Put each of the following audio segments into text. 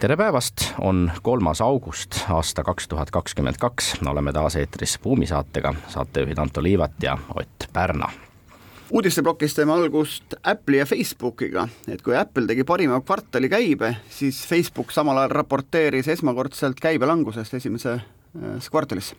tere päevast, on kolmas august aasta kaks tuhat kakskümmend kaks, oleme taas eetris Buumi saatega, saatejuhid Anto Liivat ja Ott Pärna. Uudisteplokis teeme algust Apple'i ja Facebookiga, et kui Apple tegi parima kvartali käibe, siis Facebook samal ajal raporteeris esmakordselt käibelangusest esimeses kvartalis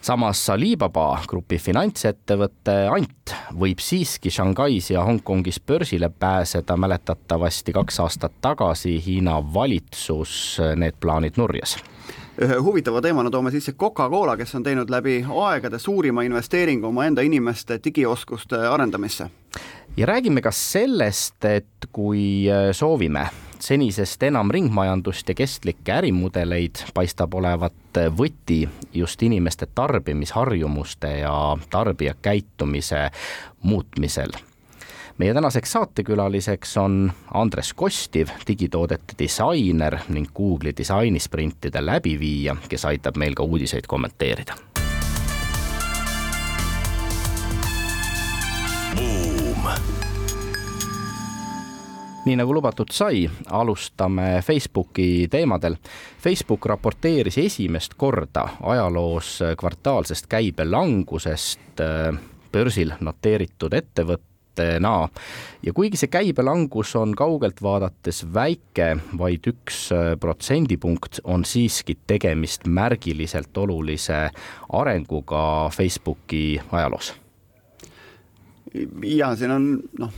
samas Alibaba grupi finantsettevõte Ant võib siiski Shanghais ja Hongkongis börsile pääseda, mäletatavasti kaks aastat tagasi Hiina valitsus need plaanid nurjas ühe huvitava teemana toome sisse Coca-Cola, kes on teinud läbi aegade suurima investeeringu omaenda inimeste digioskuste arendamisse. ja räägime ka sellest, et kui soovime senisest enam ringmajandust ja kestlikke ärimudeleid paistab olevat võti just inimeste tarbimisharjumuste ja tarbijakäitumise muutmisel. Meie tänaseks saatekülaliseks on Andres Kostiv, digitoodete disainer ning Google'i disainisprintide läbiviija, kes aitab meil ka uudiseid kommenteerida nii nagu lubatud sai, alustame Facebooki teemadel. Facebook raporteeris esimest korda ajaloos kvartaalsest käibelangusest äh, börsil noteeritud ettevõttena ja kuigi see käibelangus on kaugelt vaadates väike, vaid üks äh, protsendipunkt, on siiski tegemist märgiliselt olulise arenguga Facebooki ajaloos. ja siin on noh,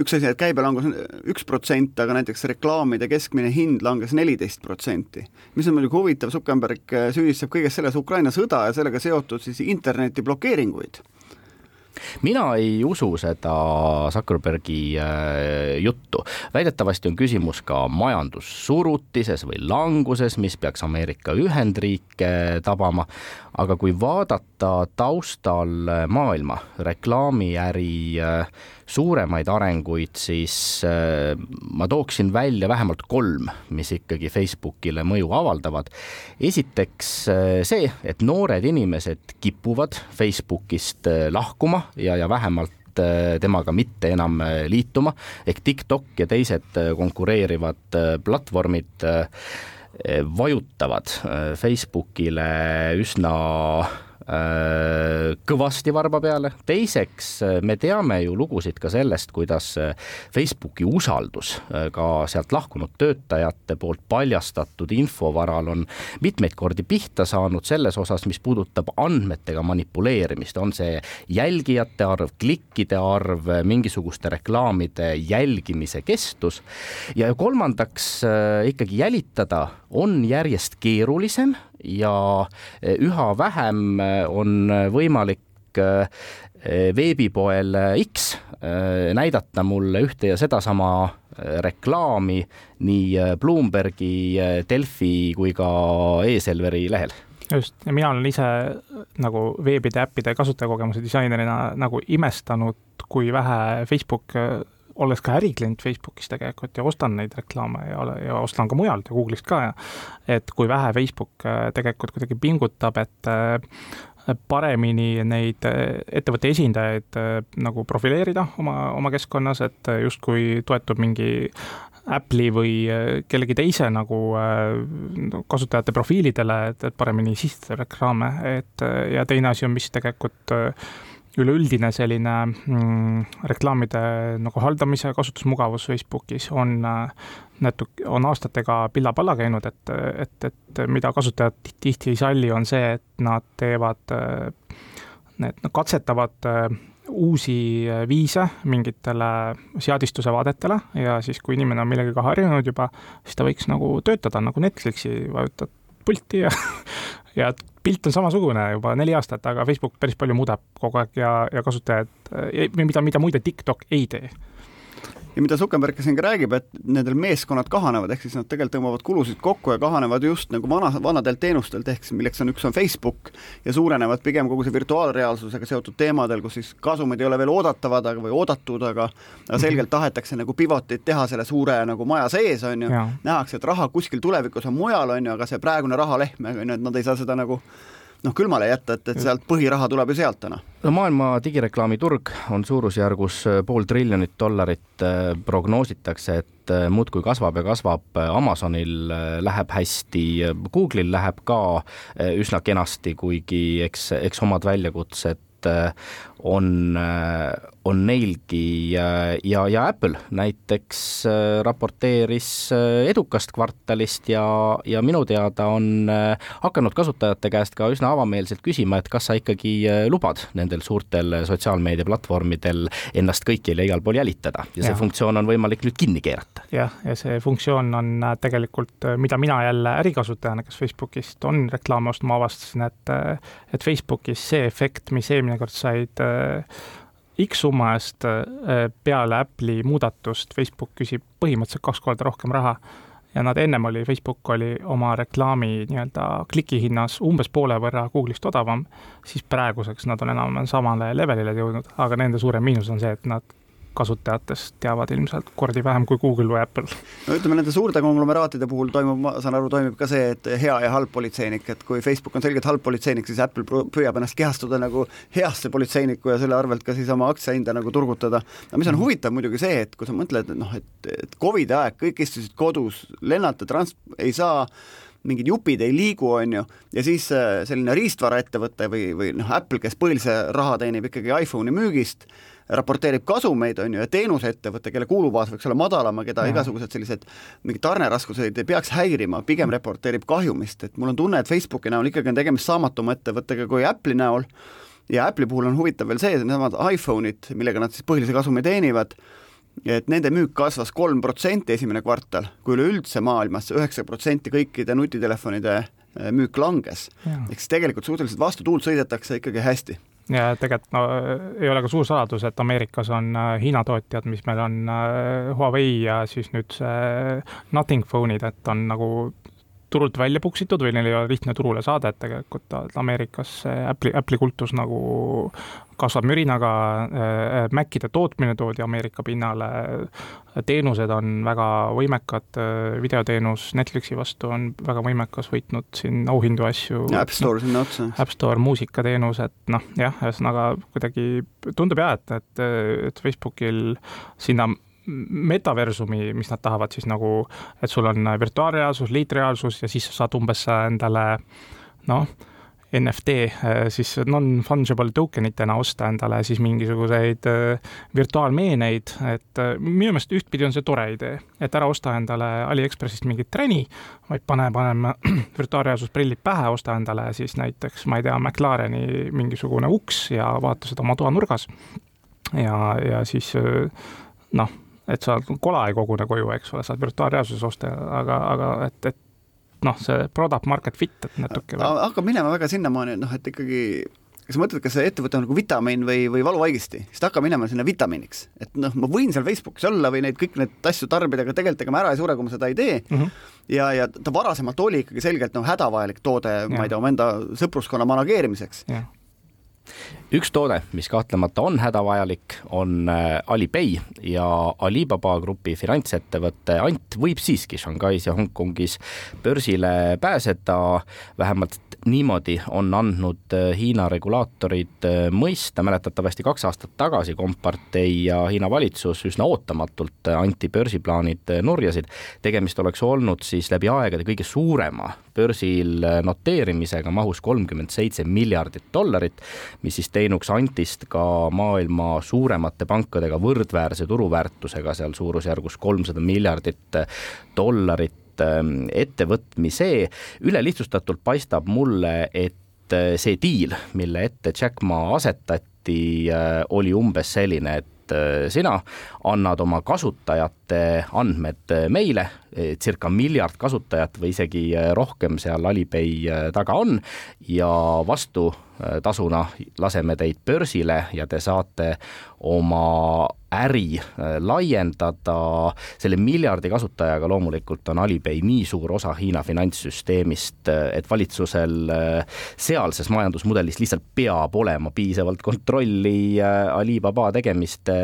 üks asi, et käibelangus on üks protsent, aga näiteks reklaamide keskmine hind langes neliteist protsenti. mis on muidugi huvitav, Zuckerberg süüdistab kõiges selles Ukraina sõda ja sellega seotud siis interneti blokeeringuid mina ei usu seda Zuckerbergi äh, juttu. väidetavasti on küsimus ka majandussurutises või languses, mis peaks Ameerika Ühendriike tabama. Aga kui vaadata taustal maailma reklaamiäri äh, suuremaid arenguid, siis äh, ma tooksin välja vähemalt kolm, mis ikkagi Facebookile mõju avaldavad. esiteks see, et noored inimesed kipuvad Facebookist lahkuma ja, ja vähemalt äh, temaga mitte enam äh, liituma ehk TikTok ja teised äh, konkureerivad platvormid vajutavad Facebookile üsna kõvasti varba peale, teiseks äh, me teame ju lugusid ka sellest, kuidas äh, Facebooki usaldus ka sealt lahkunud töötajate poolt paljastatud info varal on mitmeid kordi pihta saanud selles osas, mis puudutab andmetega manipuleerimist, on see jälgijate arv, klikkide arv, mingisuguste reklaamide jälgimise kestus. Ja kolmandaks ikkagi jälitada on järjest keerulisem ja eh, üha vähem eh, on võimalik eh, veebipoel X näidata mulle ühte ja sedasama reklaami nii Bloombergi, Delfi kui ka e-Selveri lehel. Just, ja mina olen ise nagu veebide äppide kasutajakogemuse disainerina nagu imestanud, kui vähe Facebook olles ka äriklient Facebookis tegelikult ja ostan neid reklaame ja, ja ostan ka mujalt ja Google'ist ka ja et kui vähe Facebook äh, tegelikult kuidagi pingutab, et äh, paremini neid äh, ettevõtte esindajaid nagu profileerida oma, oma keskkonnas, et justkui toetub mingi Apple'i või kellegi teise nagu kasutajate profiilidele, et, et paremini sihtida reklaame, et ja teine asi on, mis tegelikult üleüldine selline mm, reklaamide nagu haldamise kasutusmugavus Facebookis on äh, natuke, on aastatega pilla-palla käinud, et, et, et mida kasutajad tihti ei salli, on see, et nad teevad, äh, need nad katsetavad äh, uusi viise mingitele seadistuse vaadetele ja siis, kui inimene on millegagi harjunud juba, siis ta võiks nagu töötada nagu Netflixi, vajutad pulti ja ja pilt on samasugune juba neli aastat, aga Facebook päris palju muudab kogu aeg ja, ja kasutajad, mida, mida muide TikTok ei tee ja mida Zuckerberg siin ka räägib, et nendel meeskonnad kahanevad, ehk siis nad tegelikult tõmbavad kulusid kokku ja kahanevad just nagu vana, vanadelt teenustelt, ehk siis milleks on, üks on Facebook ja suurenevad pigem kogu see virtuaalreaalsusega seotud teemadel, kus siis kasumid ei ole veel oodatavad, aga, või oodatud, aga aga selgelt tahetakse nagu pivotit teha selle suure nagu maja sees, on ju, nähakse, et raha kuskil tulevikus on mujal, on ju, aga see praegune rahalehm, on ju, et nad ei saa seda nagu noh, külmale jätta, et, et sealt põhiraha tuleb ju sealt täna. no maailma digireklaami turg on suurusjärgus äh, pool triljonit dollarit, äh, prognoositakse, et äh, muudkui kasvab ja kasvab, Amazonil läheb hästi, Google'il läheb ka üsna kenasti, kuigi eks, eks omad väljakutsed on, on neilgi ja, ja Apple näiteks äh, raporteeris äh, edukast kvartalist ja, ja minu teada on äh, hakanud kasutajate käest ka üsna avameelselt küsima, et kas sa ikkagi lubad nendel suurtel sotsiaalmeediaplatvormidel ennast kõikjal ja igal pool jälitada ja see ja. funktsioon on võimalik nüüd kinni keerata. jah, ja see funktsioon on tegelikult, mida mina jälle ärikasutajana, kes Facebookist on reklaame ostma, avastasin, et et Facebookis see efekt, mis eelmine kord said X summa eest äh, peale Apple'i muudatust. Facebook küsib põhimõtteliselt kaks korda rohkem raha. Ja nad ennem oli, Facebook oli oma reklaami nii-öelda klikihinnas umbes poole võrra Google'ist odavam, siis praeguseks nad on enam-vähem samale levelile jõudnud, aga nende suurem miinus on see, et nad kasutajatest teavad ilmselt kordi vähem kui Google või Apple. no ütleme, nende suurte konglomeraatide puhul toimub, ma saan aru, toimib ka see, et hea ja halb politseinik, et kui Facebook on selgelt halb politseinik, siis Apple püüab ennast kehastuda nagu heasse politseiniku ja selle arvelt ka siis oma aktsiahinda nagu turgutada. no mis on mhm. huvitav muidugi see, et kui sa mõtled, et noh, et, et Covidi aeg, kõik istusid kodus, lennata, trans-, ei saa mingid jupid ei liigu, on ju, ja siis äh, selline riistvaraettevõte või, või noh, Apple, kes põhilise raha teenib ikkagi iPhone'i müügist, raporteerib kasumeid, on ju, ja teenusettevõte, kelle kulubaas võiks olla madalam ja keda ja. igasugused sellised mingid tarneraskused ei peaks häirima, pigem raporteerib kahjumist, et mul on tunne, et Facebooki näol ikkagi on tegemist saamatuma ettevõttega kui Apple'i näol ja Apple'i puhul on huvitav veel see, needsamad iPhone'id, millega nad siis põhilise kasumi teenivad, et nende müük kasvas kolm protsenti esimene kvartal, kui üleüldse maailmas üheksa protsenti kõikide nutitelefonide äh, müük langes. ehk siis tegelikult suhteliselt vastu tuult sõidetakse ikkagi hästi ja tegelikult no ei ole ka suur saladus, et Ameerikas on äh, Hiina tootjad, mis meil on äh, Huawei ja siis nüüd see Nothing Phone'id, et on nagu turult välja puksitud või neil ei ole lihtne turule saada, et tegelikult Ameerikas Apple'i, Apple'i kultus nagu kasvab mürinaga, äh, Macide tootmine toodi Ameerika pinnale, teenused on väga võimekad, äh, videoteenus Netflixi vastu on väga võimekas, võitnud siin auhindu asju. App Store sinna otsa. App Store, muusikateenus, et noh, jah, ühesõnaga kuidagi tundub jah, et, et, et Facebookil sinna metaversumi, mis nad tahavad siis nagu, et sul on virtuaalreaalsus, liitreaalsus ja siis sa saad umbes endale noh, NFT siis non-fungible token itena osta endale siis mingisuguseid äh, virtuaalmeeneid, et äh, minu meelest ühtpidi on see tore idee, et ära osta endale Aliekspressist mingit träni, vaid pane, paneme virtuaalreaalsusprillid pähe, osta endale siis näiteks, ma ei tea, McLareni mingisugune uks ja vaata seda oma toanurgas. ja, ja siis noh et sa kola ei kogune koju, eks ole, saad virtuaalreaalsuses osta, aga, aga et, et noh, see product market fit, et natuke hakkab minema väga sinnamaani, et noh, et ikkagi kas sa mõtled, kas see ettevõte on nagu vitamiin või, või valuvaigisti, siis ta hakkab minema sinna vitamiiniks. et noh, ma võin seal Facebookis olla või neid kõik need asju tarbida, aga tegelikult ega ma ära ei sure, kui ma seda ei tee mm. -hmm. ja, ja ta varasemalt oli ikkagi selgelt noh, hädavajalik toode, ma ei tea, omaenda sõpruskonna manageerimiseks üks toode, mis kahtlemata on hädavajalik, on äh, Alipay ja Alibaba grupi finantsettevõte Ant võib siiski Shanghais ja Hongkongis börsile pääseda, vähemalt niimoodi on andnud äh, Hiina regulaatorid äh, mõista, mäletatavasti kaks aastat tagasi Kompartei ja Hiina valitsus üsna ootamatult Anti börsiplaanid nurjasid. tegemist oleks olnud siis läbi aegade kõige suurema börsil noteerimisega mahus kolmkümmend seitse miljardit dollarit, mis siis teinuks Antist ka maailma suuremate pankadega võrdväärse turuväärtusega, seal suurusjärgus kolmsada miljardit dollarit ähm, ettevõtmise. ülelihtsustatult paistab mulle, et äh, see diil, mille ette Jack Ma asetati, äh, oli umbes selline, et et äh, sina annad oma kasutajate andmed äh, meile, äh, circa miljard kasutajat või isegi rohkem seal Alipay taga on ja vastu tasuna laseme teid börsile ja te saate oma äri äh, laiendada. selle miljardi kasutajaga loomulikult on Alipay nii suur osa Hiina finantssüsteemist, äh, et valitsusel äh, sealses majandusmudelis lihtsalt peab olema piisavalt kontrolli Alibaba tegemiste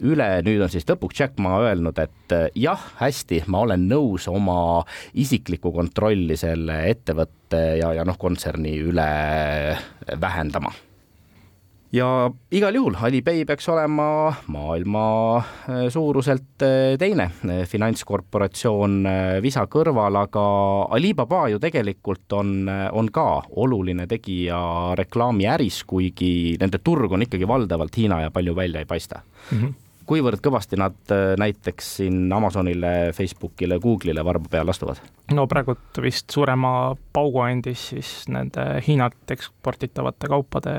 üle. nüüd on siis lõpuks Jack Ma öelnud, et jah, hästi, ma olen nõus oma isiklikku kontrolli selle ettevõtte ja, ja noh, kontserni üle vähendama ja igal juhul Alipay peaks olema maailma äh, suuruselt äh, teine finantskorporatsioon Visa kõrval, aga Alibaba ju tegelikult on, on ka oluline tegija reklaamiäris, kuigi nende turg on ikkagi valdavalt Hiina ja palju välja ei paista mm. -hmm kuivõrd kõvasti nad äh, näiteks siin Amazonile, Facebookile, Google'ile varba peale astuvad? no praegult vist suurema paugu andis siis nende Hiinalt eksporditavate kaupade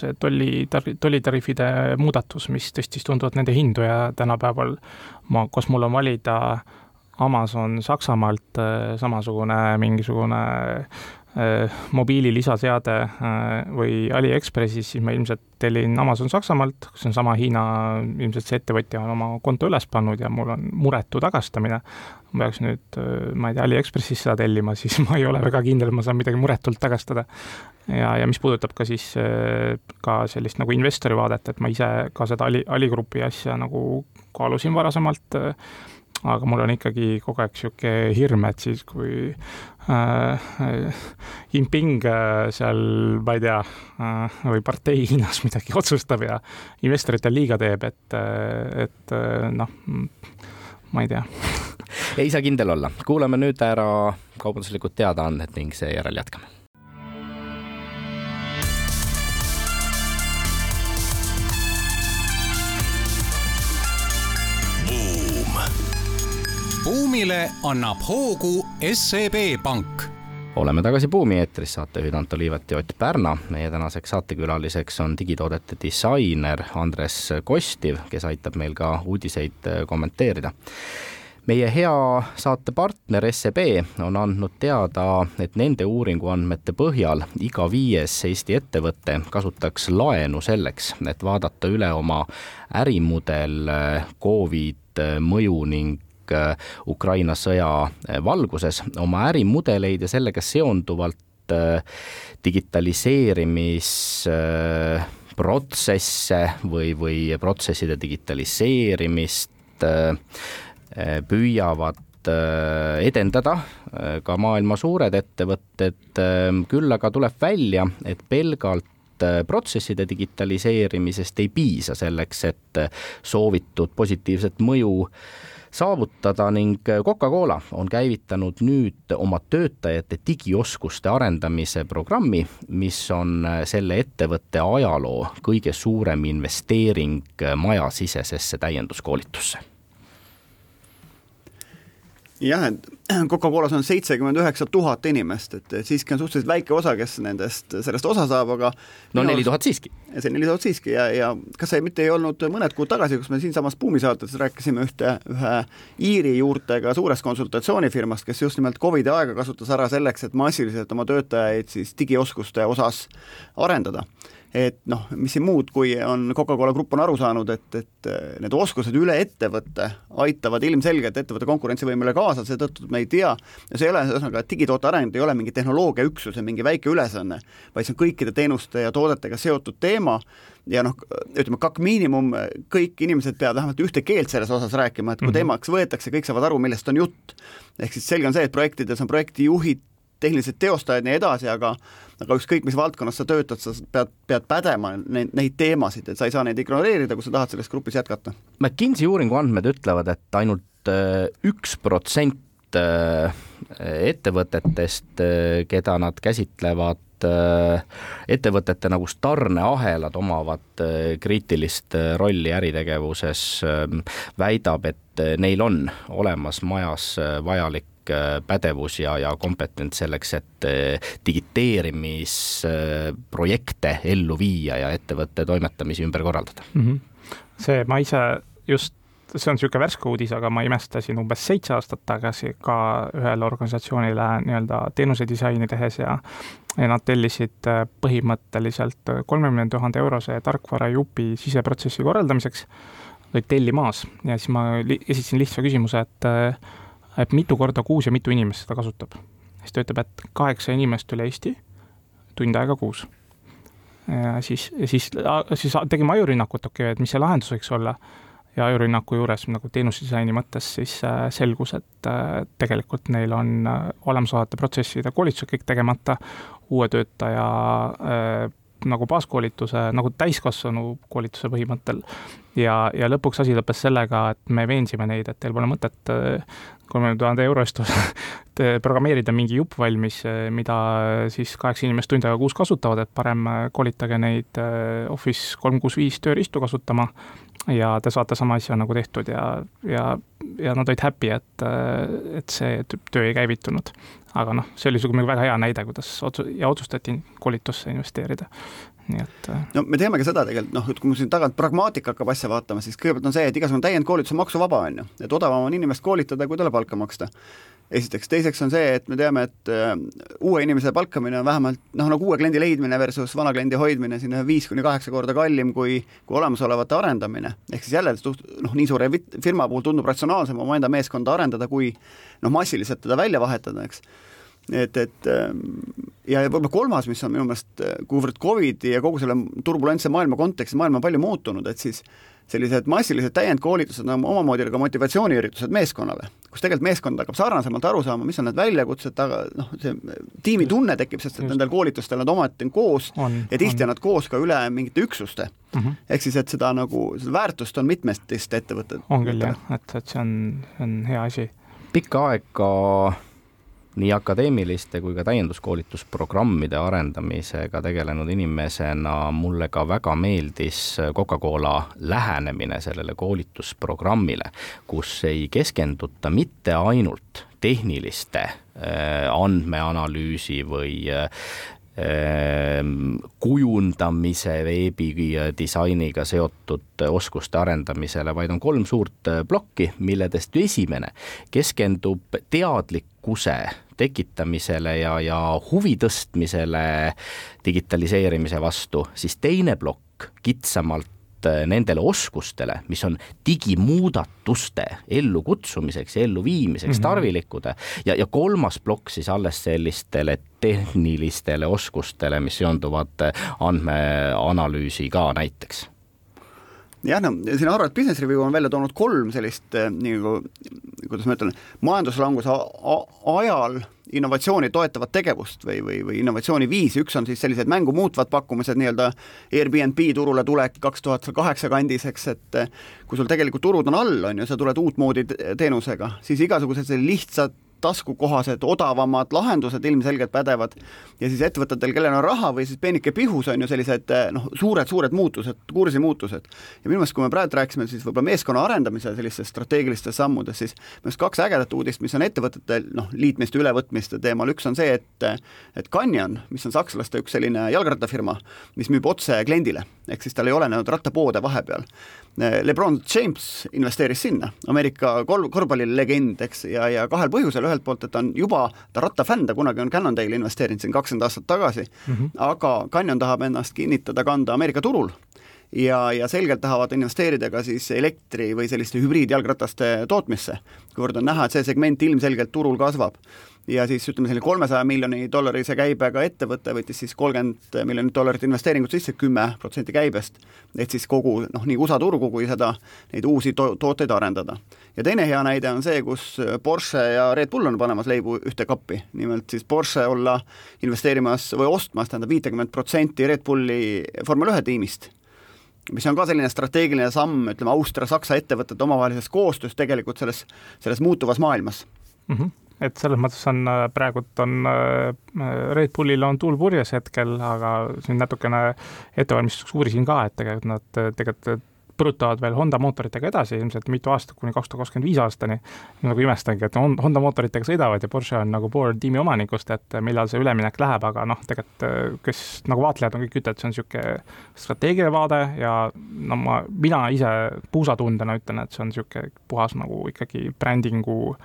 see tolli, tollitariifide muudatus, mis tõstis tunduvalt nende hindu ja tänapäeval ma, kus mul on valida Amazon Saksamaalt äh, samasugune mingisugune Äh, mobiili lisaseade äh, või Aliekspressis, siis ma ilmselt tellin Amazon Saksamaalt, kus on sama Hiina, ilmselt see ettevõtja on oma konto üles pannud ja mul on muretu tagastamine. ma peaks nüüd, äh, ma ei tea, Aliekspressis seda tellima, siis ma ei ole väga kindel, et ma saan midagi muretult tagastada. ja, ja mis puudutab ka siis ka sellist nagu investori vaadet, et ma ise ka seda Ali, Aligrupi asja nagu kaalusin varasemalt aga mul on ikkagi kogu aeg niisugune hirm, et siis kui äh, Jinping äh, seal, ma ei tea äh,, või partei Hiinas midagi otsustab ja investoritel liiga teeb, et, äh, et äh, noh, ma ei tea. Ei saa kindel olla, kuulame nüüd ära kaubanduslikud teadaanded ning seejärel jätkame buumile annab hoogu SEB Pank oleme tagasi Buumi eetris, saatejuhid Anto Liivet ja Ott Pärna. meie tänaseks saatekülaliseks on digitoodete disainer Andres Kostiv, kes aitab meil ka uudiseid äh, kommenteerida. meie hea saatepartner SEB on andnud teada, et nende uuringuandmete põhjal iga viies Eesti ettevõte kasutaks laenu selleks, et vaadata üle oma ärimudel äh, Covid äh, mõju ning Äh, Ukraina sõja äh, valguses oma ärimudeleid ja sellega seonduvalt äh, digitaliseerimisprotsesse või, või protsesside digitaliseerimist püüavad edendada ka maailma suured ettevõtted, küll aga tuleb välja, et pelgalt protsesside digitaliseerimisest ei piisa selleks, et soovitud positiivset mõju äh, saavutada ning Coca-Cola on käivitanud nüüd oma töötajate digioskuste arendamise programmi, mis on selle ettevõtte ajaloo kõige suurem investeering majasisesesse täienduskoolitusse jah, et Coca-Colas on seitsekümmend üheksa tuhat inimest, et siiski on suhteliselt väike osa, kes nendest, sellest osa saab, aga no neli tuhat siiski. see neli tuhat siiski ja, ja kas see mitte ei olnud mõned kuud tagasi, kus me siinsamas Buumi saates rääkisime ühte, ühe Iiri juurtega suurest konsultatsioonifirmast, kes just nimelt Covidi aega kasutas ära selleks, et massiliselt oma töötajaid siis digioskuste osas arendada et noh, mis siin muud, kui on Coca-Cola Grupp on aru saanud, et, et äh, need oskused üle ettevõtte aitavad ilmselgelt ettevõtte konkurentsivõimele kaasa, seetõttu me ei tea, see ei ole, ühesõnaga digitoote areng ei ole mingi tehnoloogiaüksuse mingi väike ülesanne, vaid see on kõikide teenuste ja toodetega seotud teema ja noh, ütleme KAK miinimum, kõik inimesed peavad vähemalt ühte keelt selles osas rääkima, et kui mm -hmm. teemaks võetakse, kõik saavad aru, millest on jutt. ehk siis selge on see, et projektides on projektijuhid, tehnilised teostajad ja nii edasi, aga aga ükskõik, mis valdkonnas sa töötad, sa pead, pead pädema neid, neid teemasid, et sa ei saa neid ignoreerida, kui sa tahad selles grupis jätkata. McKinsey uuringu andmed ütlevad, et ainult äh, üks protsent äh, ettevõtetest, äh, keda nad käsitlevad ettevõtete nagu tarneahelad omavad kriitilist rolli äritegevuses, väidab, et neil on olemas majas vajalik pädevus ja, ja kompetents selleks, et äh, digiteerimisprojekte ellu viia ja ettevõtte toimetamisi ümber korraldada mm. -hmm. see, ma ise just see on niisugune värske uudis, aga ma imestasin umbes seitse aastat tagasi ka ühele organisatsioonile nii-öelda teenusedisaini tehes ja ja nad tellisid äh, põhimõtteliselt kolmekümne tuhande eurose tarkvarajupi siseprotsessi korraldamiseks, olid tellimaas ja siis ma li esitasin lihtsa küsimuse, et äh, et mitu korda kuus ja mitu inimest seda kasutab. siis ta ütleb, et kaheksa inimest üle Eesti, tund aega kuus. siis, siis, siis tegime ajurünnakut, okei okay,, et mis see lahendus võiks olla ja ajurünnaku juures nagu teenusdisaini mõttes siis äh, selgus, et äh, tegelikult neil on äh, olemasolevate protsesside koolitused kõik tegemata, uue töötaja nagu baaskoolituse, nagu täiskasvanu koolituse põhimõttel. ja, ja lõpuks asi lõppes sellega, et me veensime neid, et teil pole mõtet kolmekümne tuhande euro eest programmeerida mingi jupp valmis, mida siis kaheksa inimest tund aega kuus kasutavad, et parem koolitage neid Office kolm kuus viis tööriistu kasutama ja te saate sama asja nagu tehtud ja, ja, ja nad olid happy, et, et see töö ei käivitunud. aga noh, see oli niisugune väga hea näide, kuidas otsu- ja otsustati koolitusse investeerida nii et. Äh, no me teame ka seda tegelikult noh, et kui me siin tagant pragmaatika hakkab asja vaatama, siis kõigepealt on see, et igasugune täiendkoolitus on maksuvaba, on ju, et odavam on inimest koolitada, kui talle palka maksta esiteks, teiseks on see, et me teame, et äh, uue inimese palkamine on vähemalt noh, nagu uue kliendi leidmine versus vana kliendi hoidmine sinna viis kuni kaheksa korda kallim kui, kui olemasolevate arendamine. ehk siis jälle suht-, noh, nii suure firma puhul tundub ratsionaalsem omaenda meeskonda arendada, kui noh, massiliselt teda välja vahetada, eks et, et ähm, ja võib-olla kolmas, mis on minu meelest, äh, kuivõrd Covidi ja kogu selle turbulentse maailma kontekstis, maailm on palju muutunud, et siis sellised massilised täiendkoolitused on omamoodi ka motivatsiooniüritused meeskonnale, kus tegelikult meeskond hakkab sarnasemalt aru saama, mis on need väljakutsed, aga noh, see tiimitunne tekib, sest et nendel koolitustel nad ometi on koos on, ja tihti on nad koos ka üle mingite üksuste mm -hmm.. ehk siis, et seda nagu, seda väärtust on mitmetest ettevõtted. on küll jah, et, et see on, see on hea asi. pikka aega nii akadeemiliste kui ka täienduskoolitusprogrammide arendamisega tegelenud inimesena mulle ka väga meeldis Coca-Cola lähenemine sellele koolitusprogrammile, kus ei keskenduta mitte ainult tehniliste äh, andmeanalüüsi või äh, kujundamise, veebidisainiga seotud oskuste arendamisele, vaid on kolm suurt plokki, milledest esimene keskendub teadlikkuse tekitamisele ja, ja huvi tõstmisele digitaliseerimise vastu, siis teine plokk kitsamalt Äh, nendele oskustele, mis on digimuudatuste ellukutsumiseks ja elluviimiseks mm -hmm. tarvilikud ja, ja kolmas plokk siis alles sellistele tehnilistele oskustele, mis seonduvad andmeanalüüsiga näiteks jah, no siin Harvard Business Review on välja toonud kolm sellist äh, nagu, kuidas ma ütlen, majanduslanguse ajal innovatsiooni toetavat tegevust või, või, või innovatsiooniviisi, üks on siis sellised mängu muutvad pakkumised, nii-öelda Airbnb turule tulek kaks tuhat kaheksa kandis, eks, et äh, kui sul tegelikult turud on all, on ju, sa tuled uutmoodi teenusega, siis igasugused lihtsad taskukohased, odavamad lahendused ilmselgelt pädevad ja siis ettevõtetel, kellel on raha või siis peenike pihus, on ju sellised eh, noh, suured-suured muutused, kursimuutused. ja minu meelest, kui me praegu rääkisime siis võib-olla meeskonna arendamise sellistest strateegilistest sammudest, siis minu meelest kaks ägedat uudist, mis on ettevõtete noh, liitmiste, ülevõtmiste teemal, üks on see, et et Canyon, mis on sakslaste üks selline jalgrattafirma, mis müüb otse kliendile, ehk siis tal ei ole nüüd rattapoode vahepeal Lebron James investeeris sinna, Ameerika kol-, korvpallilegend, eks, ja, ja kahel põhjusel, ühelt poolt, et ta on juba, ta rattafänn, ta kunagi on Cannondale'i investeerinud siin kakskümmend aastat tagasi mm, -hmm. aga Canyon tahab ennast kinnitada, kanda Ameerika turul. Ja, ja selgelt tahavad investeerida ka siis elektri või selliste hübriidjalgrataste tootmisse, kuivõrd on näha, et see segment ilmselgelt turul kasvab ja siis ütleme, selline kolmesaja miljoni dollarise käibega ettevõte võttis siis kolmkümmend miljonit dollarit investeeringut sisse, kümme protsenti käibest, et siis kogu noh, nii USA turgu kui seda, neid uusi to tooteid arendada. ja teine hea näide on see, kus Porsche ja Red Bull on panemas leibu ühte kappi, nimelt siis Porsche olla investeerimas või ostmas, tähendab viitekümmet protsenti Red Bulli vormel ühe tiimist mis on ka selline strateegiline samm, ütleme, Austria-Saksa ettevõtete omavahelises koostöös tegelikult selles, selles muutuvas maailmas mm. -hmm et selles mõttes on äh, praegult on äh, Red Bullil on tuul purjes hetkel, aga siin natukene ettevalmistuseks uurisin ka, et tegelikult nad äh, tegelikult põrutavad veel Honda mootoritega edasi ilmselt mitu aastat, kuni kaks tuhat kakskümmend viis aastani. nagu imestangi, et Honda mootoritega sõidavad ja Porsche on nagu pool tiimi omanikust, et millal see üleminek läheb, aga noh, tegelikult kes nagu vaatlejad on kõik ütlevad, see on niisugune strateegiline vaade ja no ma, mina ise puusatundena ütlen, et see on niisugune puhas nagu ikkagi brändingu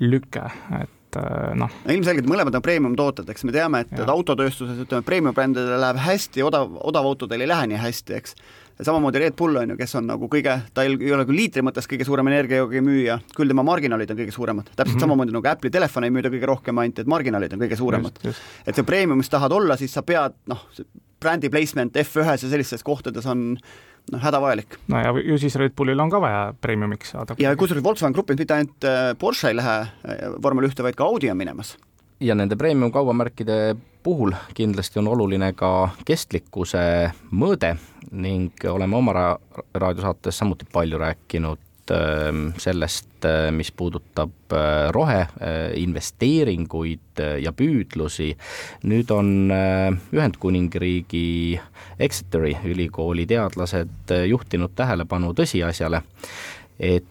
lüke, et noh. ilmselgelt mõlemad on premium-tooted, eks me teame, et, et autotööstuses ütleme, premium-brändidel läheb hästi, odav, odavautodel ei lähe nii hästi, eks samamoodi Red Bull on ju, kes on nagu kõige, ta ei, ei ole küll liitri mõttes kõige suurem energiajoogi müüja, küll tema marginaalid on kõige suuremad, täpselt mm -hmm. samamoodi nagu Apple'i telefone ei müüda kõige rohkem, ainult et marginaalid on kõige suuremad. et see premiumis tahad olla, siis sa pead noh, brändi placement F1-s ja sellistes kohtades on noh, hädavajalik. no ja ju siis Red Bullil on ka vaja premiumiks saada. ja kusjuures Volkswagen Grupis mitte ainult äh, Porsche ei lähe äh, vormel ühte, vaid ka Audi on minemas. ja nende premium kaubamärkide puhul kindlasti on oluline ka kestlikkuse mõõde ning oleme oma ra raadiosaates samuti palju rääkinud sellest, äh, mis puudutab äh, roheinvesteeringuid äh, ja püüdlusi. nüüd on Ühendkuningriigi Exeteri ülikooli teadlased juhtinud tähelepanu tõsiasjale, et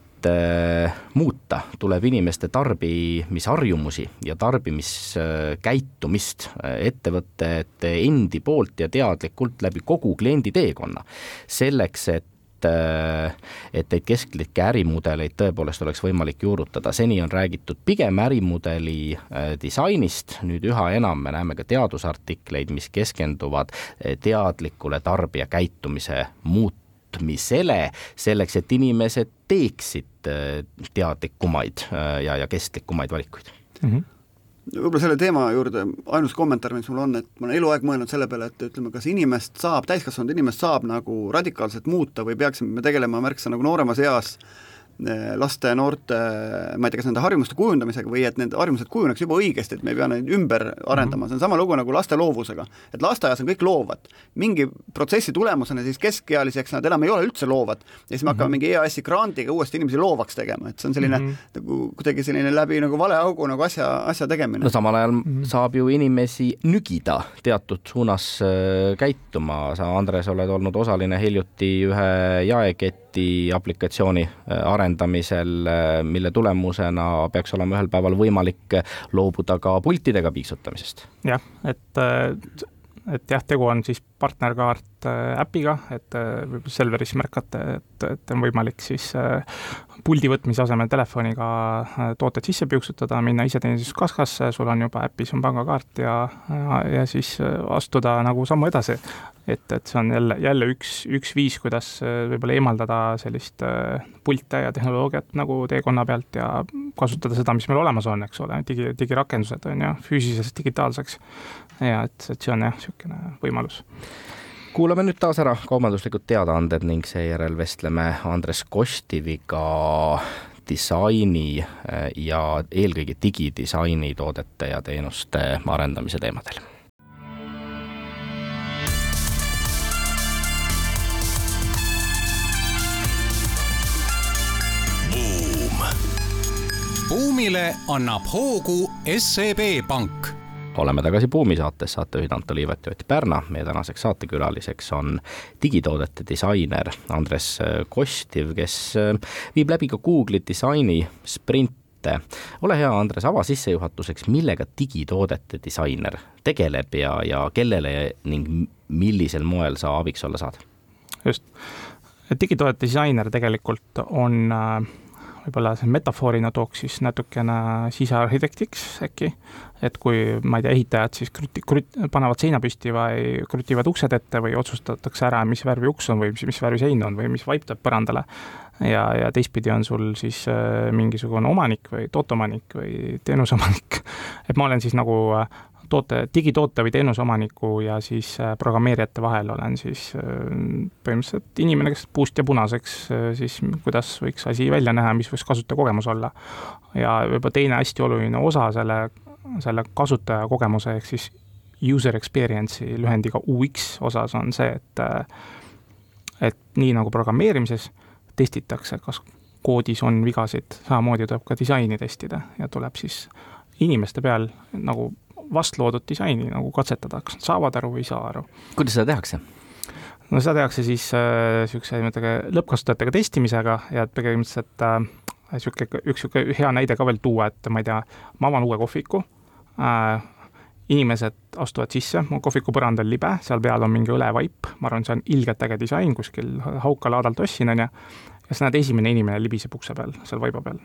muuta tuleb inimeste tarbimisharjumusi ja tarbimiskäitumist ettevõtete endi poolt ja teadlikult läbi kogu kliendi teekonna. selleks, et et neid kesklikke ärimudeleid tõepoolest oleks võimalik juurutada, seni on räägitud pigem ärimudeli äh, disainist, nüüd üha enam me näeme ka teadusartikleid, mis keskenduvad äh, teadlikule tarbija käitumise muut-, muutmisele, selleks et inimesed teeksid äh, teadlikumaid äh, ja, ja kestlikumaid valikuid. Mm. -hmm võib-olla selle teema juurde ainus kommentaar, mis mul on, et ma olen eluaeg mõelnud selle peale, et ütleme, kas inimest saab, täiskasvanud inimest saab nagu radikaalselt muuta või peaksime me tegelema märksa nagu nooremas eas äh, Eh, laste, noorte, ma ei tea, kas nende harjumuste kujundamisega või et need harjumused kujuneks juba õigesti, et me ei pea neid ümber arendama, see on sama lugu nagu laste loovusega. et lasteaias on kõik loovad, mingi protsessi tulemusena siis keskealiseks nad enam ei ole üldse loovad ja siis me hakkame -hmm. mingi EAS-i grandiga uuesti inimesi loovaks tegema, et see on selline mm -hmm. nagu kuidagi selline läbi nagu vale augu nagu asja, asja tegemine. no samal ajal mm -hmm. saab ju inimesi nügida teatud suunas äh, käituma, sa, Andres, oled olnud osaline hiljuti ühe jaeketi aplikatsiooni äh, arendamisel arendamisel, mille tulemusena peaks olema ühel päeval võimalik loobuda ka pultidega piiksutamisest. jah, et, et jah, tegu on siis partnerkaart äh, äpiga, et äh, Selveris märkate, et, et on võimalik siis äh, puldi võtmise asemel telefoniga tooted sisse piuksutada, minna iseteeninduskassasse, sul on juba äpis on pangakaart ja, ja, ja siis astuda nagu sammu edasi et, et see on jälle, jälle üks, üks viis, kuidas võib-olla eemaldada sellist pilte ja tehnoloogiat nagu teekonna pealt ja kasutada seda, mis meil olemas on, eks ole, digi, digirakendused on ju, füüsilisest digitaalseks. ja et, et see on jah, niisugune võimalus kuulame nüüd taas ära kaubanduslikud teadaanded ning seejärel vestleme Andres Kostiviga disaini äh, ja eelkõige digidisaini toodete ja teenuste arendamise teemadel. Buumile annab hoogu SEB Pank oleme tagasi Buumi saates, saatejuhid Anto Liivet ja Ott Pärna. meie tänaseks saatekülaliseks on digitoodete disainer Andres Kostiv, kes viib läbi ka Google'i disaini sprinte. ole hea, Andres, ava sissejuhatuseks, millega digitoodete disainer tegeleb ja, ja kellele ning millisel moel sa abiks olla saad? just, digitoodete disainer tegelikult on äh, võib-olla see metafoorina tooks siis natukene sisearhitektiks äkki, et kui ma ei tea, ehitajad siis kruti, krut-, panevad seina püsti või krutivad uksed ette või otsustatakse ära, mis värvi uks on või mis, mis värvi sein on või mis vaip tuleb põrandale. ja, ja teistpidi on sul siis äh, mingisugune omanik või tooteomanik või teenuseomanik. et ma olen siis nagu äh, toote, digitoote või teenuse omaniku ja siis äh, programmeerijate vahel olen siis äh, põhimõtteliselt inimene, kes puust ja punaseks äh, siis, kuidas võiks asi välja näha, mis võiks kasutajakogemus olla. ja võib-olla teine hästi oluline osa selle, selle kasutajakogemuse ehk siis user experience'i lühendiga UX osas on see, et et nii nagu programmeerimises testitakse, kas koodis on vigasid, samamoodi tuleb ka disaini testida ja tuleb siis inimeste peal nagu vastloodud disaini nagu katsetada, kas nad saavad aru või ei saa aru. kuidas seda tehakse? no seda tehakse siis niisuguse äh, lõppkasutajatega testimisega ja põhimõtteliselt niisugune äh,, üks niisugune hea näide ka veel tuua, et ma ei tea, ma avan uue kohviku äh,, inimesed astuvad sisse, mu kohviku põrand on libe, seal peal on mingi õlevaip, ma arvan, see on ilgelt äge disain, kuskil Hauka laadalt ostsin, on ju, ja siis näed, esimene inimene libiseb ukse peal, seal vaiba peal.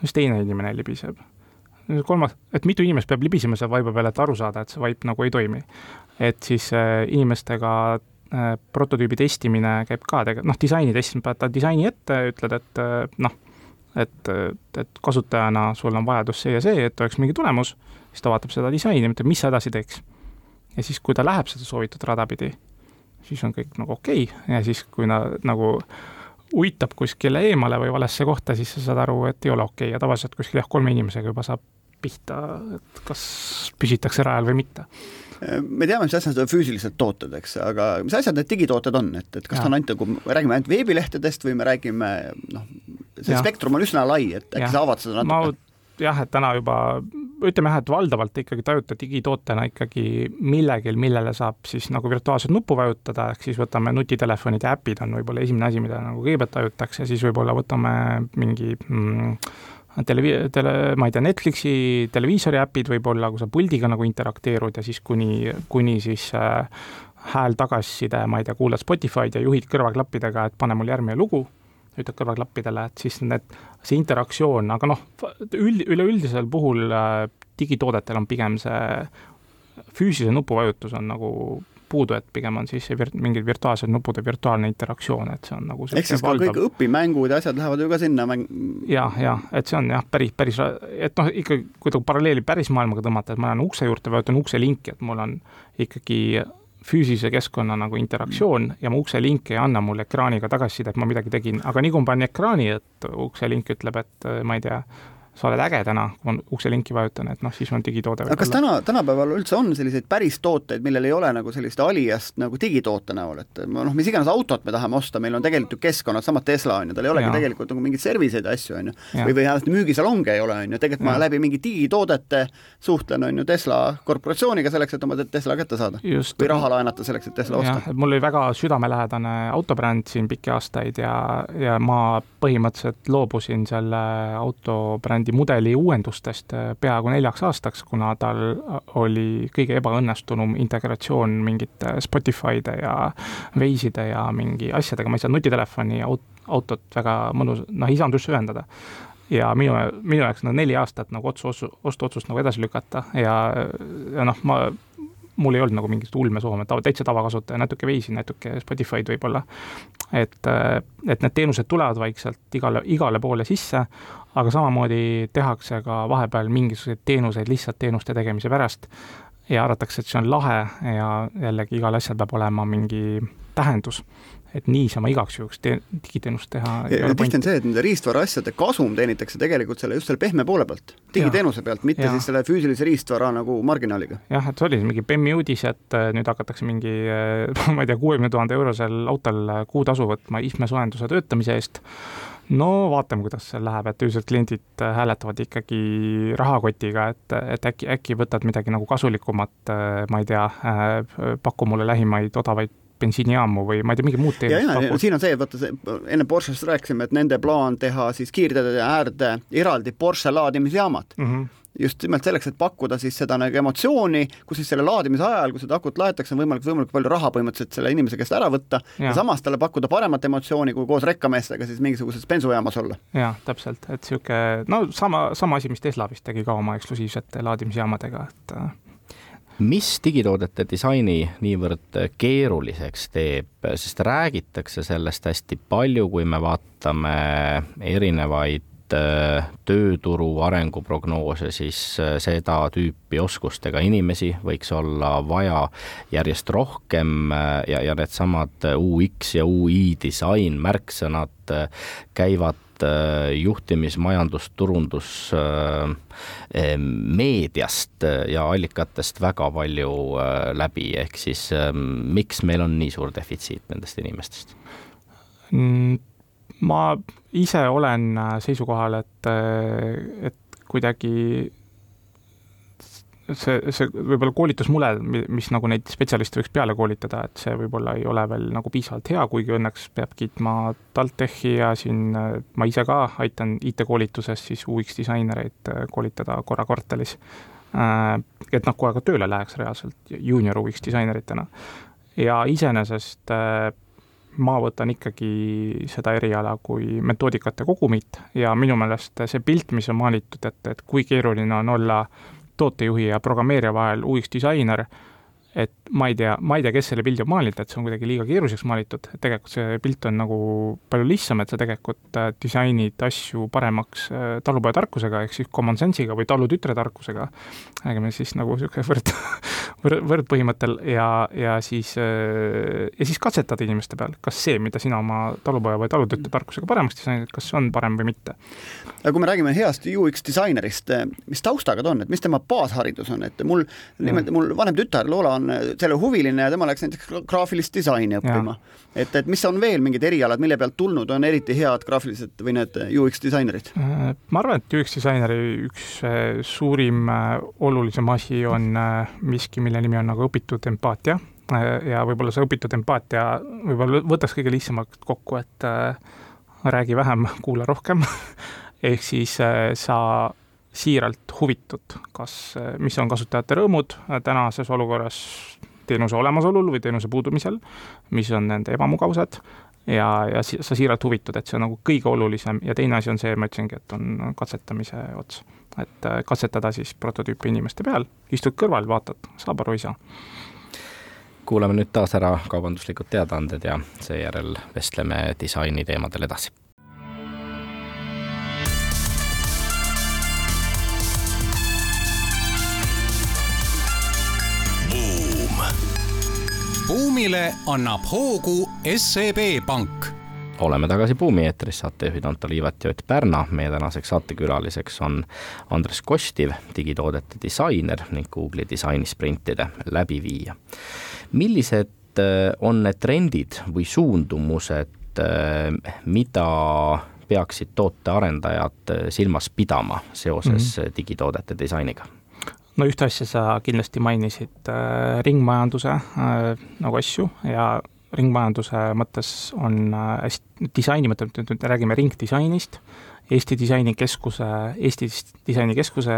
siis teine inimene libiseb. Kolmas, et mitu inimest peab libisema seal vaiba peal, et aru saada, et see vaip nagu ei toimi. et siis äh, inimestega äh, prototüübi testimine käib ka tegelikult, noh, disaini testimine, paned disaini ette, ütled, et äh, noh, et, et kasutajana sul on vajadus see ja see, et oleks mingi tulemus siis ta vaatab seda disaini mõtleb, mis sa edasi teeks. ja siis, kui ta läheb seda soovitud rada pidi, siis on kõik nagu okei okay. ja siis, kui ta nagu uitab kuskile eemale või valesse kohta, siis sa saad aru, et ei ole okei okay. ja tavaliselt kuskil jah, kolme inimesega juba saab pihta, et kas püsitakse rajal või mitte me teame, mis asjad on füüsilised tooted, eks, aga mis asjad need digitooted on, et, et kas ta on ainult nagu, me räägime ainult veebilehtedest või me räägime noh, see ja. spektrum on üsna lai, et äkki sa avad seda natuke? jah, et täna juba ütleme jah, et valdavalt ikkagi tajuta digitootena ikkagi millegil, millele saab siis nagu virtuaalset nuppu vajutada, ehk siis võtame nutitelefonid ja äpid on võib-olla esimene asi, mida nagu kõigepealt tajutakse, siis võib-olla võtame mingi mm, televi-, tele, ma ei tea, Netflixi televiisori äpid võib-olla, kui sa puldiga nagu interakteerud ja siis kuni, kuni siis äh, hääl tagasiside, ma ei tea, kuulad Spotify'd ja juhid kõrvaklappidega, et pane mul järgmine lugu ütled kõrvaklappidele, et siis need, see interaktsioon, aga noh, üld, üleüldisel puhul äh, digitoodetel on pigem see füüsilise nupuvajutus on nagu puudu, et pigem on siis vir-, mingid virtuaalsed nupud ja virtuaalne interaktsioon, et see on nagu ehk siis ka valdav. kõik õpimängud ja asjad lähevad ju ka sinna mäng-? jah, jah, et see on jah, päris, päris, et noh, ikkagi kui ta paralleeli päris maailmaga tõmmata, et ma lähen ukse juurde, vajutan ukse linki, et mul on ikkagi füüsilise keskkonna nagu interaktsioon mm. ja mu ukselink ei anna mulle ekraaniga tagasisidet, et ma midagi tegin, aga nii kui ma panen ekraani, et ukselink ütleb, et ma ei tea, sa oled äge täna, kui ma ukselinki vajutan, et noh, siis on digitoode. aga kas täna, tänapäeval üldse on selliseid päris tooteid, millel ei ole nagu sellist aliast nagu digitoote näol, et noh, mis iganes autot me tahame osta, meil on tegelikult ju keskkonnad, sama Tesla on ju, tal ei olegi ja. tegelikult nagu mingeid serviceid ja asju, on ju, või, või vähemasti müügisalonge ei ole, on ju, tegelikult ja. ma läbi mingi digitoodete suhtlen, on ju, Tesla korporatsiooniga selleks, et oma Tesla kätte saada. või raha laenata selleks, et Tesla osta. mul oli väga südamelähedane autobränd siin pikki aastaid ja, ja ma põhimõtteliselt loobusin selle autobrändi brändi mudeli uuendustest äh, peaaegu neljaks aastaks, kuna tal oli kõige ebaõnnestunum integratsioon mingite Spotify'de ja Waze'ide ja mingi asjadega, ma ei saanud nutitelefoni aut-, autot väga mõnus, noh, isandusse ühendada ja minu, minu jaoks no neli aastat nagu otsu, ostuotsust nagu edasi lükata ja, ja noh, ma mul ei olnud nagu mingit ulmesoome, ta täitsa tavakasutaja, natuke veisin, natuke Spotify'd võib-olla. et, et need teenused tulevad vaikselt igale, igale poole sisse, aga samamoodi tehakse ka vahepeal mingisuguseid teenuseid lihtsalt teenuste tegemise pärast ja arvatakse, et see on lahe ja jällegi igal asjal peab olema mingi tähendus et niisama igaks juhuks te-, digiteenust teha tihti on see, et nende riistvara asjade kasum teenitakse tegelikult selle, just selle pehme poole pealt, digiteenuse pealt, mitte ja. siis selle füüsilise riistvara nagu marginaaliga. jah, et see oli mingi BEM-i uudis, et äh, nüüd hakatakse mingi äh, ma ei tea, kuuekümne tuhande eurosel autol äh, kuutasu võtma ihmesoojenduse töötamise eest, no vaatame, kuidas see läheb, et üldiselt kliendid hääletavad ikkagi rahakotiga, et, et äkki, äkki võtad midagi nagu kasulikumat, ma ei tea, paku mulle lähimaid odavaid bensiinijaamu või ma ei tea, mingi muud teenust siin on see, et vaata enne Porsche'st rääkisime, et nende plaan teha siis kiirteede äärde eraldi Porsche laadimisjaamad mm. -hmm just nimelt selleks, et pakkuda siis seda nagu emotsiooni, kus siis selle laadimise ajal, kui seda akut laetakse, on võimalik võimalikult palju raha põhimõtteliselt selle inimese käest ära võtta ja, ja samas talle pakkuda paremat emotsiooni, kui koos rekkameestega siis mingisuguses bensujaamas olla. jah, täpselt, et niisugune no sama, sama asi, mis Tesla vist tegi ka oma eksklusiivsete laadimisjaamadega, et mis digitoodete disaini niivõrd keeruliseks teeb, sest räägitakse sellest hästi palju, kui me vaatame erinevaid äh, tööturu arenguprognoose, siis äh, seda tüüpi oskustega inimesi võiks olla vaja järjest rohkem äh, ja, ja needsamad UX ja UI disain märksõnad käivad Äh, juhtimis, majandus, turundus äh, äh, meediast ja allikatest väga palju läbi, ehk siis miks meil on nii suur defitsiit nendest inimestest? Mm, ma ise olen seisukohal, et, et kuidagi see, see võib-olla koolitusmule, mis nagu neid spetsialiste võiks peale koolitada, et see võib-olla ei ole veel nagu piisavalt hea, kuigi õnneks peab kiitma TalTechi ja siin ma ise ka aitan IT-koolituses siis UX disainereid koolitada korra kvartalis. et nad kohe ka tööle läheks reaalselt juunior UX disaineritena. ja iseenesest ma võtan ikkagi seda eriala kui metoodikate kogumit ja minu meelest see pilt, mis on maalitud, et, et kui keeruline on olla tootejuhi ja programmeerija vahel UX disainer et ma ei tea, ma ei tea, kes selle pildi on maalinud, et see on kuidagi liiga keeruliseks maalitud, et tegelikult see pilt on nagu palju lihtsam, et sa tegelikult äh, disainid asju paremaks äh, talupojatarkusega ehk siis common sense'iga või talutütre tarkusega, räägime siis nagu niisugune võrd, võrd, võrdpõhimõttel ja, ja siis, äh, ja siis katsetad inimeste peal, kas see, mida sina oma talupoja või talutütre tarkusega paremaks disainid, kas see on parem või mitte. aga kui me räägime heast UX disainerist, mis taustaga ta on, et mis tema baasharidus on, et mul, nimelt mul vanem tütar Loola on selle huviline ja tema läks näiteks graafilist disaini õppima. et, et mis on veel mingid erialad, mille pealt tulnud on eriti head graafilised või need UX disainerid? Äh, ma arvan, et UX disaineri üks äh, suurim äh, olulisem asi on miski, mille nimi on nagu õpitud empaatia. Ja võib-olla see õpitud empaatia võib-olla võtaks kõige lihtsamalt kokku, et räägi vähem, kuula rohkem. Ehk siis sa siiralt huvitud, kas, mis on kasutajate rõõmud tänases olukorras teenuse olemasolul või teenuse puudumisel, mis on nende ebamugavused. Ja, ja sa siiralt huvitud, et see on nagu kõige olulisem. Ja teine asi on see, ma ütlesingi, et on katsetamise ots. Et äh, katsetada siis prototüüpi inimeste peal, istud kõrval, vaatad, saab aru, ei saa. Kuulame nüüd taas ära kaubanduslikud teadaanded ja seejärel vestleme disaini teemadel edasi. Buumile annab hoogu SEB Pank oleme tagasi Buumi eetris, saatejuhid Anto Liivat ja Ott Pärna. meie tänaseks saatekülaliseks on Andres Kostiv, digitoodete disainer ning Google'i disainisprintide läbiviija. millised äh, on need trendid või suundumused, äh, mida peaksid tootearendajad äh, silmas pidama seoses mm -hmm. digitoodete disainiga? no ühte asja sa kindlasti mainisid ringmajanduse nagu asju ja ringmajanduse mõttes on äh, hästi, disaini mõttes, nüüd räägime ringdisainist, Eesti Disainikeskuse, Eesti Disainikeskuse,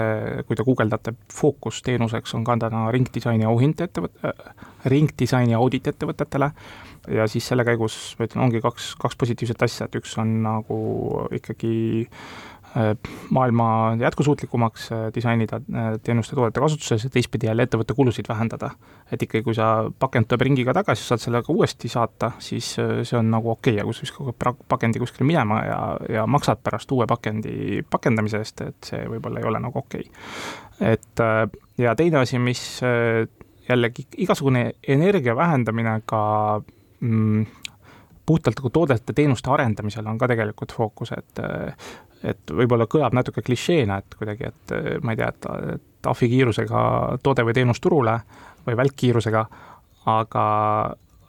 kui te guugeldate, fookusteenuseks on ka täna ringdisaini auhind ettevõt- äh,, ringdisaini audit ettevõtetele ja siis selle käigus, ma ütlen, ongi kaks, kaks positiivset asja, et üks on nagu ikkagi Äh, maailma jätkusuutlikumaks äh, disainida äh, teenuste toodete kasutuses ja teistpidi jälle ettevõtte kulusid vähendada. et ikkagi, kui sa pakend tuleb ringiga tagasi, saad selle ka uuesti saata, siis see on nagu okei okay., aga kui sa viskad pakendi kuskile minema ja, ja maksad pärast uue pakendi pakendamise eest, et see võib-olla ei ole nagu okei okay.. et ja teine asi, mis jällegi igasugune energia vähendamine ka mm, puhtalt nagu toodete, teenuste arendamisel on ka tegelikult fookus, et et võib-olla kõlab natuke klišeena, et kuidagi, et ma ei tea, et, et ahvikiirusega toode või teenus turule või välkkiirusega, aga,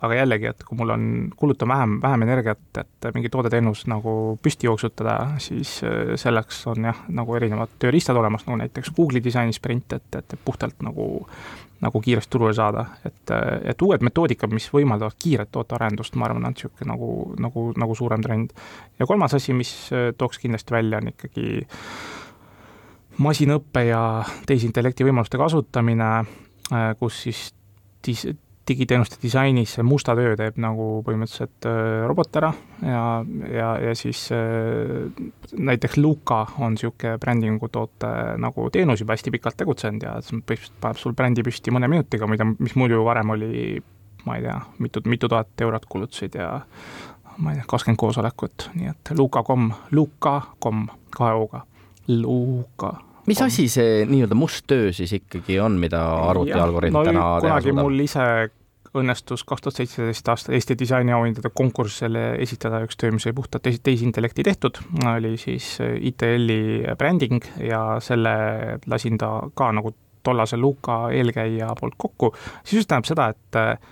aga jällegi, et kui mul on, kulutan vähem, vähem energiat, et mingi toode-teenus nagu püsti jooksutada, siis selleks on jah, nagu erinevad tööriistad olemas, nagu näiteks Google'i disainisprint, et, et puhtalt nagu nagu kiiresti turule saada, et, et uued metoodikad, mis võimaldavad kiiret tootearendust, ma arvan, on niisugune nagu, nagu, nagu suurem trend. ja kolmas asi, mis tooks kindlasti välja, on ikkagi masinõppe ja tehisintellekti võimaluste kasutamine, kus siis dis-, digiteenuste disainis see musta töö teeb nagu põhimõtteliselt äh, robot ära ja, ja, ja siis äh, näiteks Luka on niisugune brändingu toote nagu teenus juba hästi pikalt tegutsenud ja põhimõtteliselt paneb sul brändi püsti mõne minutiga, mida, mis muidu varem oli ma ei tea, mitu, mitu tuhat eurot kulutasid ja ma ei tea, kakskümmend koosolekut, nii et luka.com, luka.com kahe O-ga, luka mis asi see nii-öelda must töö siis ikkagi on, mida arvutialgoritm no, täna teha suudab? kunagi mul ise õnnestus kaks tuhat seitseteist aasta Eesti disainiauhindade konkursile esitada üks töö, mis oli puhtalt tehisintellekti tehtud, oli siis ITL-i bränding ja selle lasin ta ka nagu tollase Luka eelkäija poolt kokku, siis tähendab seda, et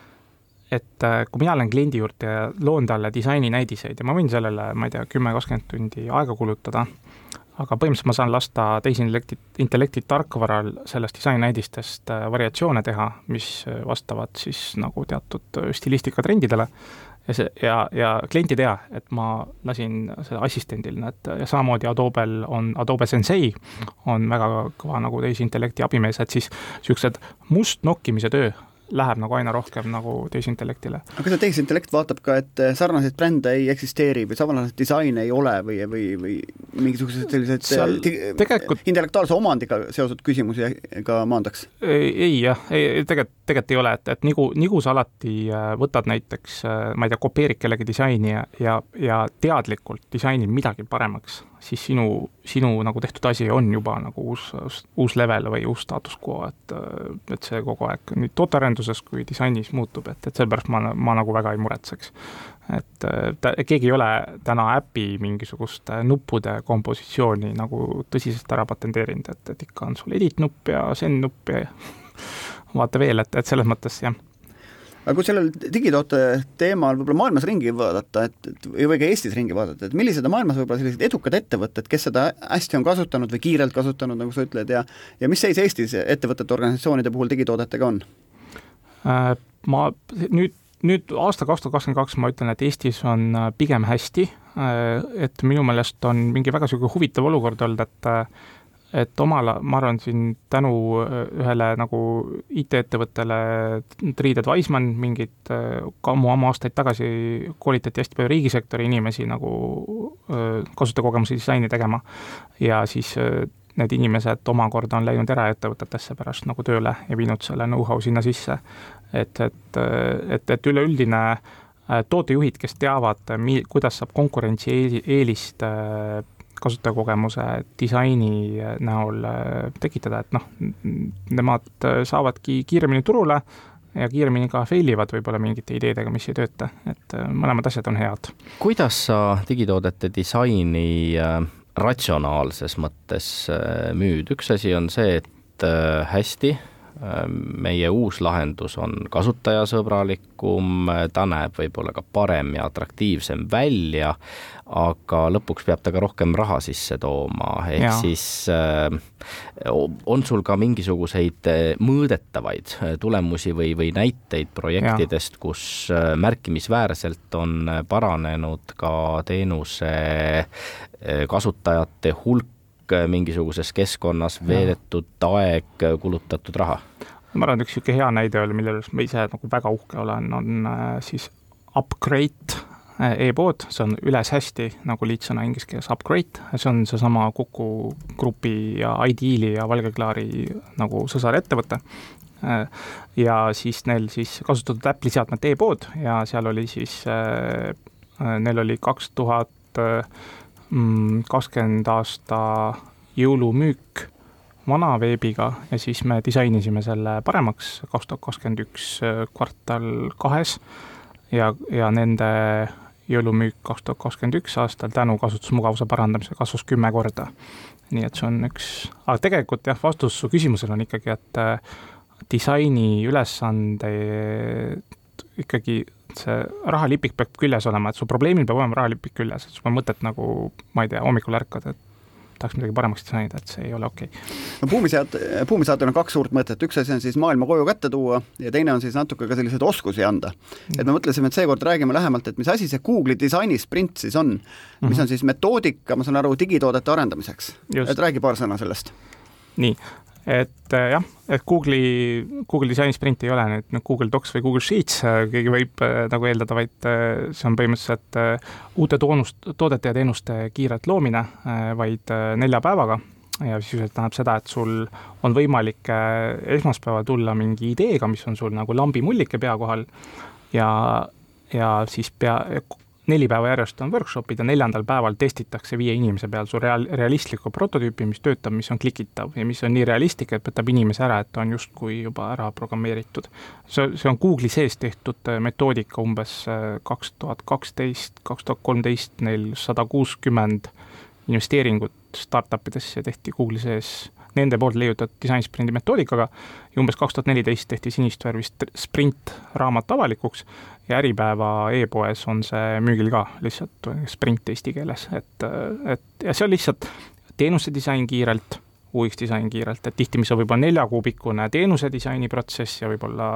et kui mina lähen kliendi juurde ja loon talle disaininäidiseid ja ma võin sellele, ma ei tea, kümme, kakskümmend tundi aega kulutada aga põhimõtteliselt ma saan lasta tehisintellekti, intellekti tarkvaral sellest disainnäidistest variatsioone teha, mis vastavad siis nagu teatud stilistika trendidele. Ja see ja, ja klient ei tea, et ma lasin selle assistendil need ja samamoodi Adobel on, Adobe Sensei on väga kõva nagu tehisintellekti abimees, et siis niisugused mustnokkimise töö läheb nagu aina rohkem nagu tehisintellektile. aga kas see tehisintellekt vaatab ka, et sarnaseid brände ei eksisteeri või sarnaseid disaine ei ole või, või, või mingisugused sellised Seal tegelikult intellektuaalse omandiga seotud küsimusi ka maandaks? ei jah, ei tegelikult, tegelikult ei ole, et, et nagu, nagu sa alati äh, võtad näiteks, ma ei tea, kopeerid kellegi disaini ja, ja, ja teadlikult disainid midagi paremaks siis sinu, sinu nagu tehtud asi on juba nagu uus, uus level või uus status quo, et, et see kogu aeg nii tootearenduses kui disainis muutub, et, et sellepärast ma, ma nagu väga ei muretseks. et ta, keegi ei ole täna äpi mingisugust nuppude kompositsiooni nagu tõsiselt ära patenteerinud, et, et ikka on sul edit nupp ja send nupp ja vaata veel, et, et selles mõttes jah aga kui sellel digitoote teemal võib-olla maailmas ringi vaadata, et, et või ka Eestis ringi vaadata, et millised on maailmas võib-olla sellised edukad ettevõtted, kes seda hästi on kasutanud või kiirelt kasutanud, nagu sa ütled, ja ja mis seis Eestis ettevõtete, organisatsioonide puhul digitoodetega on? Äh, ma nüüd, nüüd aasta kaks tuhat kakskümmend kaks ma ütlen, et Eestis on äh, pigem hästi, äh, et minu meelest on mingi väga niisugune huvitav olukord olnud, et et omal, ma arvan, siin tänu äh, ühele nagu IT-ettevõttele, Triided Wiseman, mingid äh, ammu-ammu aastaid tagasi koolitati hästi palju riigisektori inimesi nagu äh, kasutajakogemusi disaini tegema ja siis need inimesed omakorda on läinud eraettevõtetesse pärast nagu tööle ja viinud selle know-how sinna sisse. et, et, et, et üleüldine tootejuhid, kes teavad, mi-, kuidas saab konkurentsieelist kasutajakogemuse disaini näol äh, tekitada, et noh, nemad äh, saavadki kiiremini turule ja kiiremini ka fail ivad võib-olla mingite ideedega, mis ei tööta, et äh, mõlemad asjad on head. kuidas sa digitoodete disaini ratsionaalses mõttes müüd, üks asi on see, et hästi, meie uus lahendus on kasutajasõbralikum, ta näeb võib-olla ka parem ja atraktiivsem välja, aga lõpuks peab ta ka rohkem raha sisse tooma, ehk ja. siis äh, on sul ka mingisuguseid äh, mõõdetavaid äh, tulemusi või, või näiteid projektidest, kus äh, märkimisväärselt on paranenud ka teenuse kasutajate hulk mingisuguses keskkonnas, veedetud aeg, kulutatud raha? ma arvan, et üks niisugune hea näide oli, mille üles ma ise nagu väga uhke olen, on siis Upgrade Äh, e-pood, see on üles hästi, nagu liitsõna inglise keeles upgrade, see on seesama Kuku Grupi ja Ideali ja Valgeklaari nagu sõsarettevõte. Äh, ja siis neil siis kasutatud Apple'i seadmete e-pood ja seal oli siis, äh, neil oli kaks tuhat kakskümmend aasta jõulumüük vana veebiga ja siis me disainisime selle paremaks kaks tuhat kakskümmend üks kvartal kahes ja, ja nende jõulumüük kaks tuhat kakskümmend üks aastal tänu kasutusmugavuse parandamisele kasvas kümme korda. nii et see on üks, aga tegelikult jah, vastus su küsimusele on ikkagi, et äh, disaini ülesande ikkagi see rahalipik peab küljes olema, et su probleemil peab olema rahalipik küljes, et sul pole mõtet nagu, ma ei tea, hommikul ärkad, et tahaks midagi paremaks disainida, et see ei ole okei okay.. no buumisead, buumisaatel on kaks suurt mõtet, üks asi on siis maailma koju kätte tuua ja teine on siis natuke ka selliseid oskusi anda. et me mõtlesime, et seekord räägime lähemalt, et mis asi see Google'i disainisprint siis on, mis mhm. on siis metoodika, ma saan aru, digitoodete arendamiseks. et räägi paar sõna sellest. nii, et äh, jah, et Google'i, Google Design Sprint ei ole nüüd nüüd Google Docs või Google Sheets, äh, keegi võib äh, nagu eeldada, vaid see on põhimõtteliselt uute toonust, toodete ja teenuste kiiret loomine vaid nelja päevaga. Ja sisuliselt tähendab seda, et sul on võimalik esmaspäeval tulla mingi ideega, mis on sul nagu lambimullike pea kohal. Ja, ja siis pea, neli päeva järjest on workshopid ja neljandal päeval testitakse viie inimese peal su real-, realistlikku prototüüpi, mis töötab, mis on klikitav ja mis on nii realistlik, et võtab inimese ära, et ta on justkui juba ära programmeeritud. see, see on Google'i sees tehtud äh, metoodika umbes äh, kaks tuhat kaksteist, kaks tuhat kolmteist, neil sada kuuskümmend investeeringut startup idesse tehti Google'i sees nende poolt leiutatud disainsprindi metoodikaga ja umbes kaks tuhat neliteist tehti sinist värvi sprint raamat avalikuks ja Äripäeva e-poes on see müügil ka lihtsalt sprint eesti keeles, et, et ja see on lihtsalt teenuse disain kiirelt, UX disain kiirelt, et tihti, mis on võib-olla neljakuubikkune teenuse disaini protsess ja võib-olla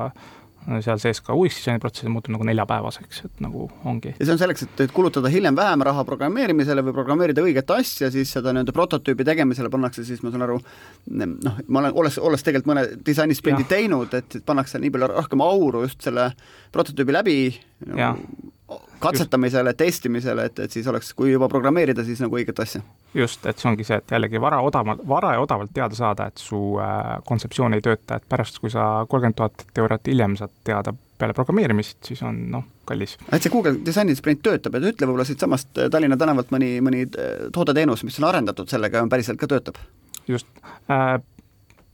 seal sees ka UX disaini protsess muutub nagu neljapäevaseks, et nagu ongi. ja see on selleks, et, kulutada hiljem vähem raha programmeerimisele või programmeerida õiget asja, siis seda nii-öelda prototüübi tegemisele pannakse siis, ma saan aru, noh, ma olen, olles, olles tegelikult mõne disainisprindi teinud, et pannakse nii palju rohkem auru just selle prototüübi läbi nagu, katsetamisele, testimisele, et, et siis oleks, kui juba programmeerida, siis nagu õiget asja. just, et see ongi see, et jällegi vara odavalt, vara ja odavalt teada saada, et su äh, kontseptsioon ei tööta, et pärast, kui sa kolmkümmend tuhat eurot hiljem saad teada peale programmeerimist, siis on noh, kallis. et see Google Designi sprint töötab, et ütle võib-olla siitsamast äh, Tallinna tänavalt mõni, mõni äh, toodeteenus, mis on arendatud sellega ja päriselt ka töötab? just äh,,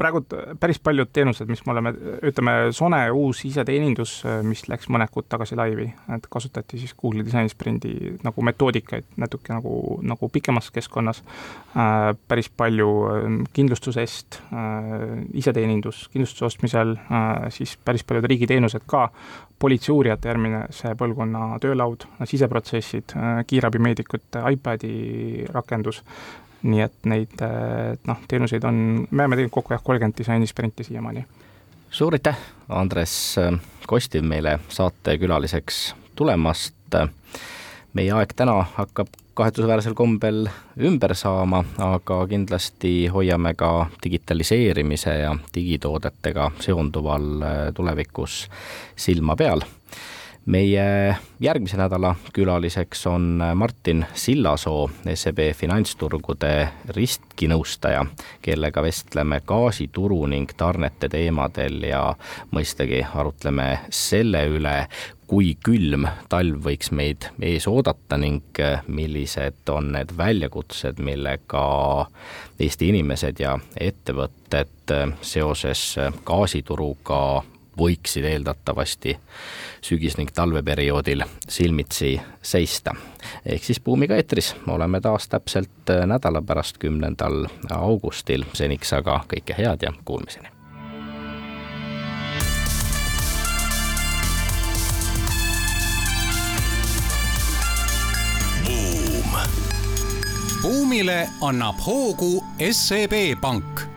praegu päris paljud teenused, mis me oleme, ütleme, Sone uus iseteenindus, mis läks mõned kuud tagasi laivi, et kasutati siis Google'i Design Sprindi nagu metoodikaid natuke nagu, nagu pikemas keskkonnas äh,, päris palju ähm, kindlustusest äh,, iseteenindus kindlustuse ostmisel äh,, siis päris paljud riigiteenused ka, politseiuurijate järgmise põlvkonna töölaud, siseprotsessid äh,, kiirabimeedikute iPadi rakendus, nii et neid noh, teenuseid on, me oleme teinud kokku jah, kolmkümmend disainisprinti siiamaani. suur aitäh, Andres Kostiv meile saatekülaliseks tulemast. meie aeg täna hakkab kahetsusväärsel kombel ümber saama, aga kindlasti hoiame ka digitaliseerimise ja digitoodetega seonduval tulevikus silma peal meie järgmise nädala külaliseks on Martin Sillasoo, SEB finantsturgude riskinõustaja, kellega vestleme gaasituru ning tarnete teemadel ja mõistagi arutleme selle üle, kui külm talv võiks meid ees oodata ning millised on need väljakutsed, millega Eesti inimesed ja ettevõtted seoses gaasituruga võiksid eeldatavasti sügis- ning talveperioodil silmitsi seista. ehk siis Buumiga eetris oleme taas täpselt nädala pärast, kümnendal augustil, seniks aga kõike head ja kuulmiseni! buumile annab hoogu SEB Pank